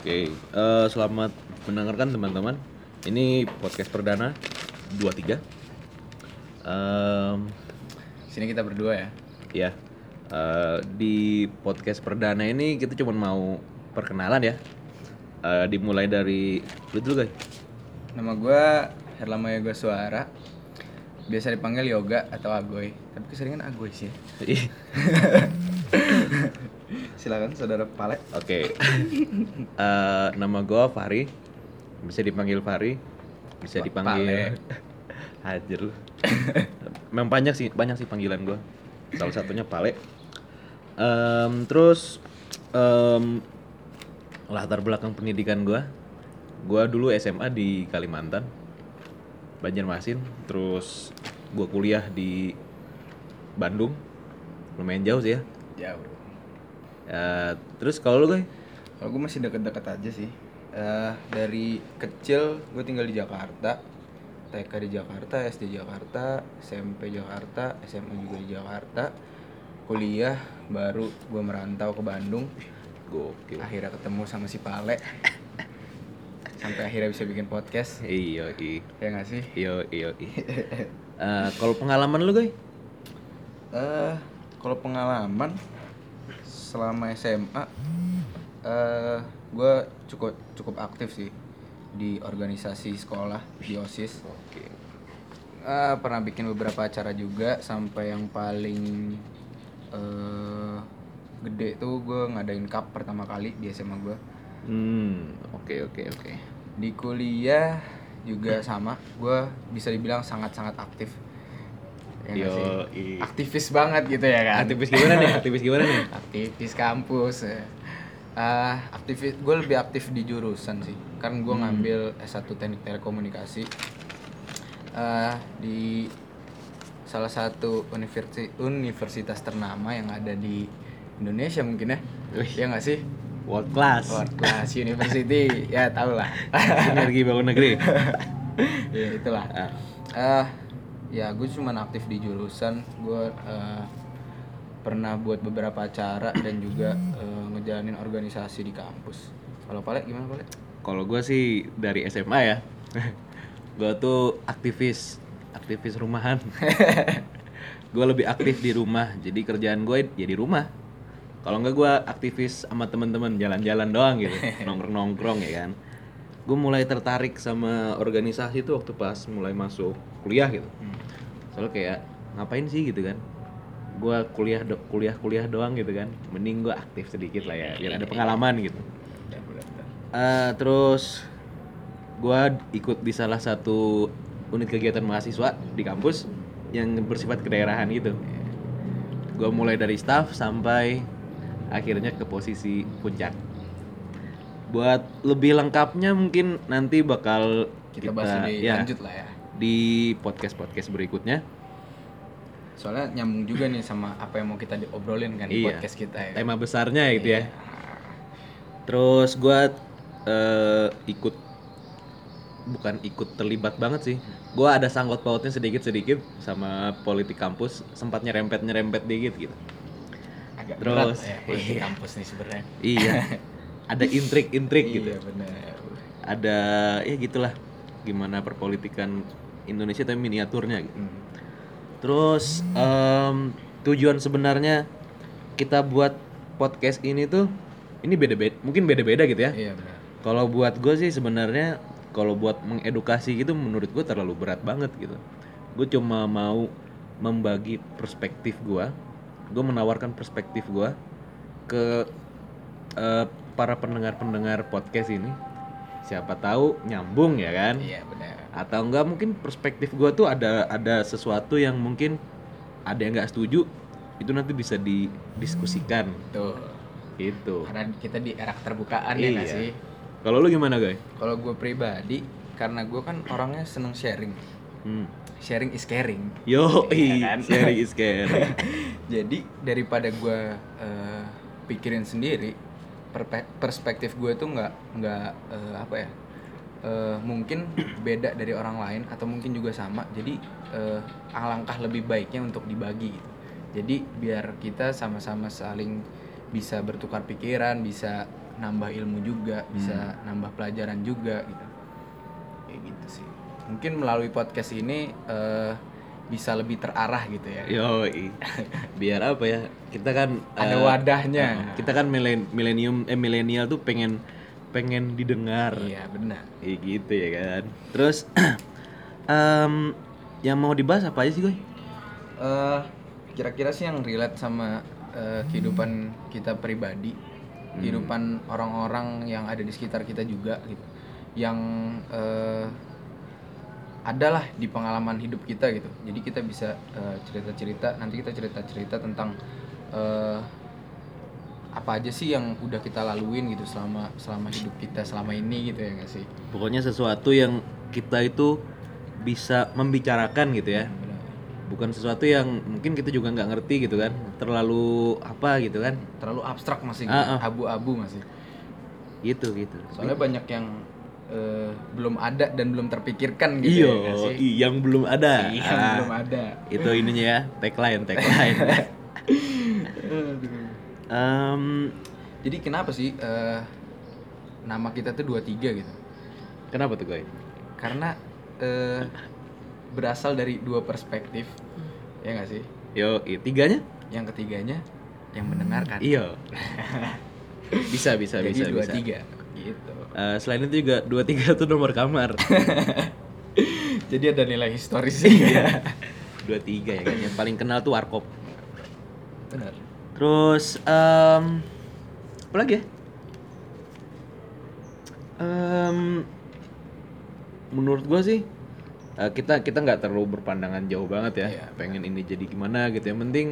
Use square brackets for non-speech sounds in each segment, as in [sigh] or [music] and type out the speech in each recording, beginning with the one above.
Oke, eh, selamat mendengarkan teman-teman. Ini podcast perdana 23. Em, Sini kita berdua ya. ya, eh, di podcast perdana ini kita cuma mau perkenalan ya. Eh, dimulai dari lu dulu guys. Nama gue Herlama Yoga Suara. Biasa dipanggil Yoga atau Agoy. Tapi keseringan Agoy sih. [laughs] Silakan saudara Pale. Oke, [laughs] Eh, nama gue Fari. Bisa dipanggil Fari. Bisa Pa- dipanggil. Hajar lu. [laughs] Memang banyak sih, banyak sih panggilan gue. Salah satunya Pale. Em, terus em, latar belakang pendidikan gue, gue dulu SMA di Kalimantan, Banjarmasin. Terus gue kuliah di Bandung, lumayan jauh sih ya. Jauh. Eh, terus kalau lu guys? Kalau gue masih deket-deket aja sih. Eh, dari kecil gue tinggal di Jakarta. TK di Jakarta, SD Jakarta, SMP Jakarta, SMA juga di Jakarta. Kuliah baru gue merantau ke Bandung. Gokil. Akhirnya ketemu sama si Pale. [laughs] Sampai akhirnya bisa bikin podcast. Iya, iya. Ya nggak sih? Iya, iya, iya. [laughs] Eh, kalau pengalaman lu, guys? eh kalau pengalaman selama SMA eh gue cukup cukup aktif sih di organisasi sekolah di osis Oke. Eh, pernah bikin beberapa acara juga sampai yang paling eh gede tuh gue ngadain cup pertama kali di SMA gue Hmm, oke, oke, oke. di kuliah juga sama gue bisa dibilang sangat sangat aktif ya? Yoi. aktivis banget gitu ya kan Aktivis gimana nih? Aktivis gimana nih? [laughs] aktivis kampus. Ah, aktivis gue lebih aktif di jurusan sih kan gue ngambil S1 teknik telekomunikasi Ah, di salah satu universi- universitas ternama yang ada di Indonesia mungkin ya Wih. ya nggak sih World class. World Class University ya tau lah Sinergi bangun negeri. [laughs] ya itulah Ah, ah ya gue cuman aktif di jurusan gue eh, pernah buat beberapa acara dan juga eh, ngejalanin organisasi di kampus kalau Pale gimana Pale? Kalau gue sih dari SMA ya. [laughs] gue tuh aktivis, aktivis rumahan. [laughs] gue lebih aktif di rumah. Jadi kerjaan gue ya di rumah. Kalau nggak gue aktivis sama teman-teman jalan-jalan doang gitu, [laughs] nongkrong-nongkrong ya kan. Gue mulai tertarik sama organisasi tuh waktu pas mulai masuk kuliah gitu. Soalnya kayak ngapain sih gitu kan? Gue kuliah do- kuliah kuliah doang gitu kan. Mending gue aktif sedikit lah ya, biar ada pengalaman gitu. Eh, terus gua ikut di salah satu unit kegiatan mahasiswa di kampus yang bersifat kedaerahan gitu. Gua mulai dari staff sampai akhirnya ke posisi puncak. Buat lebih lengkapnya mungkin nanti bakal kita, bahas lebih ya, lanjut lah ya di podcast-podcast berikutnya. soalnya nyambung juga nih sama apa yang mau kita diobrolin kan di Iya. podcast kita ya Tema besarnya gitu ya. Iya. Terus gua eh, ikut bukan ikut terlibat banget sih. Gua ada sangkut pautnya sedikit-sedikit sama politik kampus, sempat nyerempet-nyerempet dikit gitu. agak Terus, berat ya politik iya. kampus nih sebenarnya Iya. [laughs] ada intrik-intrik gitu. iya benar Ada ya gitulah gimana perpolitikan Indonesia tapi miniaturnya gitu. Hmm. Terus em, tujuan sebenarnya kita buat podcast ini tuh ini beda-beda, mungkin beda-beda gitu ya. iya benar Kalau buat gue sih sebenarnya kalau buat mengedukasi gitu menurut gue terlalu berat banget gitu. Gue cuma mau membagi perspektif gue, gue menawarkan perspektif gue ke eh, para pendengar-pendengar podcast ini. Siapa tahu nyambung ya kan? iya benar Atau enggak mungkin perspektif gue tuh ada ada sesuatu yang mungkin ada yang nggak setuju itu nanti bisa didiskusikan tuh gitu. karena kita di era keterbukaan ya Iya. sih Kalau lu gimana guys? kalau gue pribadi karena gue kan orangnya seneng sharing Hmm. sharing is caring Yo, Iya kan? sharing is caring. [laughs] jadi daripada gue eh, pikirin sendiri perspektif gue tuh nggak nggak eh, apa ya eh, mungkin beda dari orang lain atau mungkin juga sama. Jadi eh, alangkah lebih baiknya untuk dibagi gitu. Jadi biar kita sama-sama saling bisa bertukar pikiran bisa nambah ilmu juga bisa nambah pelajaran juga gitu. Kayak gitu sih. Mungkin melalui podcast ini eh, bisa lebih terarah gitu ya Yo, biar apa ya? Kita kan ada eh, wadahnya kita kan milen- milenium eh milenial tuh pengen pengen didengar. iya benar Kayak gitu ya kan. Terus [clears throat] em, yang mau dibahas apa aja sih, Goy? eh kira-kira sih yang relate sama eh, kehidupan kita pribadi, kehidupan orang-orang yang ada di sekitar kita juga gitu, yang eh, adalah di pengalaman hidup kita gitu. Jadi kita bisa eh, cerita-cerita, nanti kita cerita-cerita tentang eh, apa aja sih yang udah kita laluin gitu selama selama hidup kita selama ini gitu ya nggak sih? Pokoknya sesuatu yang kita itu bisa membicarakan gitu ya. Benar. Bukan sesuatu yang mungkin kita juga nggak ngerti gitu kan. Terlalu apa gitu kan. Terlalu abstrak masih, gitu, abu-abu masih. Gitu gitu. Soalnya banyak yang eh, belum ada dan belum terpikirkan gitu Iya, ya sih? yang belum ada. Iya, Ah, belum ada. Itu ininya ya, tagline, tagline. [laughs] [laughs] Em, Jadi kenapa sih eh, nama kita tuh 23 gitu? kenapa tuh, Goy? Karena eh, berasal dari dua perspektif. Ya nggak sih? Yo, i- tiganya? Yang ketiganya yang mendengarkan. Iya. [laughs] bisa, bisa, Jadi bisa, dua bisa. Gitu. Eh, selain itu juga dua tiga tuh nomor kamar. [laughs] Jadi ada nilai historis sih. dua tiga ya kan. Yang paling kenal tuh warkop. Benar. Terus em apa lagi ya? Em, menurut gua sih eh, kita kita nggak terlalu berpandangan jauh banget ya. Iya, Pengen ini jadi gimana gitu. Yang penting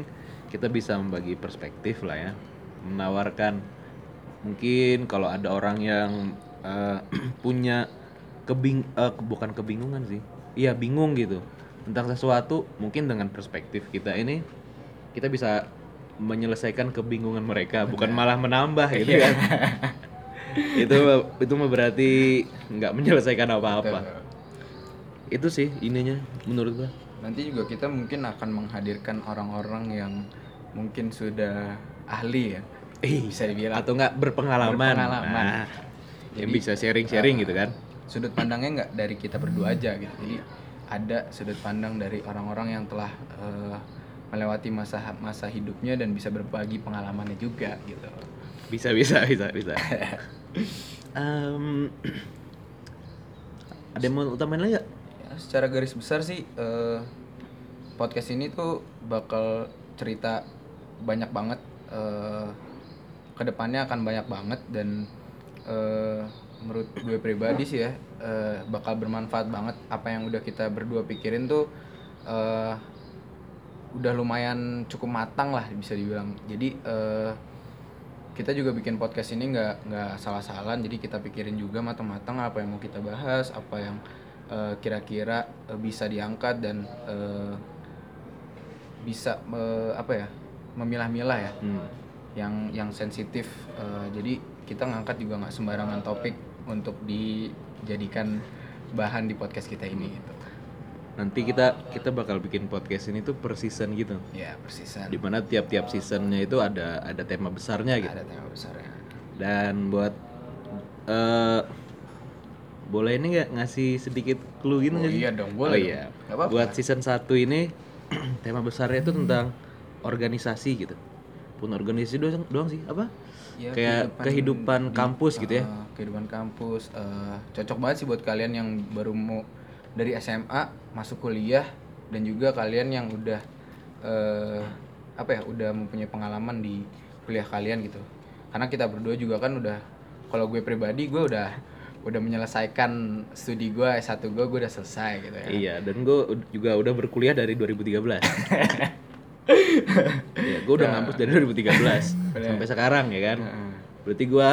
kita bisa membagi perspektif lah ya. Menawarkan mungkin kalau ada orang yang eh, [clears throat] punya kebing ke- bukan kebingungan sih. Iya, bingung gitu tentang sesuatu mungkin dengan perspektif kita ini kita bisa menyelesaikan kebingungan mereka bukan malah menambah gitu Iya. kan [laughs] itu itu berarti nggak menyelesaikan apa-apa itu sih ininya menurut gua Nanti juga kita mungkin akan menghadirkan orang-orang yang mungkin sudah ahli ya. Bisa dibilang atau nggak berpengalaman, Berpengalaman. Nah, yang Jadi, bisa sharing-sharing gitu kan sudut pandangnya nggak dari kita berdua aja gitu. Jadi ada sudut pandang dari orang-orang yang telah eh, melewati masa masa hidupnya dan bisa berbagi pengalamannya juga gitu. bisa bisa bisa bisa [laughs] Em, ada yang mau utamain lagi nggak Ya, secara garis besar sih eh, podcast ini tuh bakal cerita banyak banget eh, ke depannya akan banyak banget dan eh, menurut gue pribadi sih ya eh, bakal bermanfaat banget apa yang udah kita berdua pikirin tuh eh, udah lumayan cukup matang lah bisa dibilang. Jadi eh, kita juga bikin podcast ini nggak nggak salah-salan jadi kita pikirin juga matang-matang apa yang mau kita bahas apa yang kira-kira bisa diangkat dan eh, bisa eh, apa ya memilah-milah ya. Hmm. Yang yang sensitif Eh, jadi kita ngangkat juga nggak sembarangan topik untuk dijadikan bahan di podcast kita ini gitu nanti kita kita bakal bikin podcast ini tuh per season gitu ya persisan di mana tiap-tiap seasonnya itu ada ada tema besarnya gitu ada tema besarnya dan buat eh boleh ini nggak ngasih sedikit clue gitu Oh sih? iya dong, Oh boleh iya. dong. Nggak apa-apa. Buat season 1 ini [clears throat] tema besarnya itu tentang organisasi gitu. Pun organisasi doang, doang sih apa? Ya, Kayak kehidupan di- kampus gitu ya. uh, kehidupan kampus uh, cocok banget sih buat kalian yang baru mau dari SMA masuk kuliah dan juga kalian yang udah uh, apa ya udah mempunyai pengalaman di kuliah kalian gitu karena kita berdua juga kan udah kalau gue pribadi gue udah udah menyelesaikan studi gue S1 gue gue udah selesai gitu ya Iya, dan gue juga udah berkuliah dari 2013. [laughs] Iya, gue udah ngampus dari 2013 [laughs] sampai sekarang ya kan. Berarti gue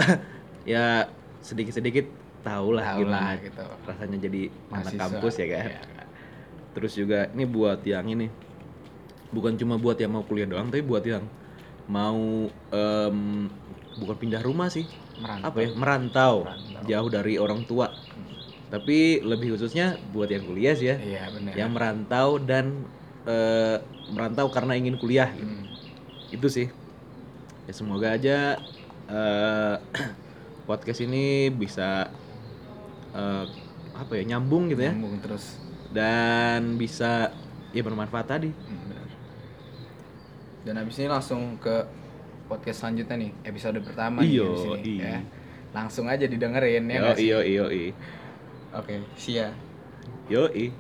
ya sedikit-sedikit tahu lah gitu. rasanya jadi anak kampus ya kan. Iya. Terus juga ini buat yang ini bukan cuma buat yang mau kuliah doang, tapi buat yang mau em, bukan pindah rumah sih, Merantau. apa ya merantau, Merantau. jauh dari orang tua. Tapi lebih khususnya buat yang kuliah sih ya, iya yang merantau dan eh, merantau karena ingin kuliah. gitu. Hmm. Itu sih. Ya semoga aja eh, [clears throat] podcast ini bisa eh, apa ya nyambung gitu ya Nyambung terus. dan bisa ya bermanfaat tadi. Hmm. Dan habis ini langsung ke podcast selanjutnya nih, episode pertama nih Iyo, habis ini, iya. ya. Langsung aja didengerin ya Yo nggak sih? iyo iyo i. Oke, see ya. Yo i.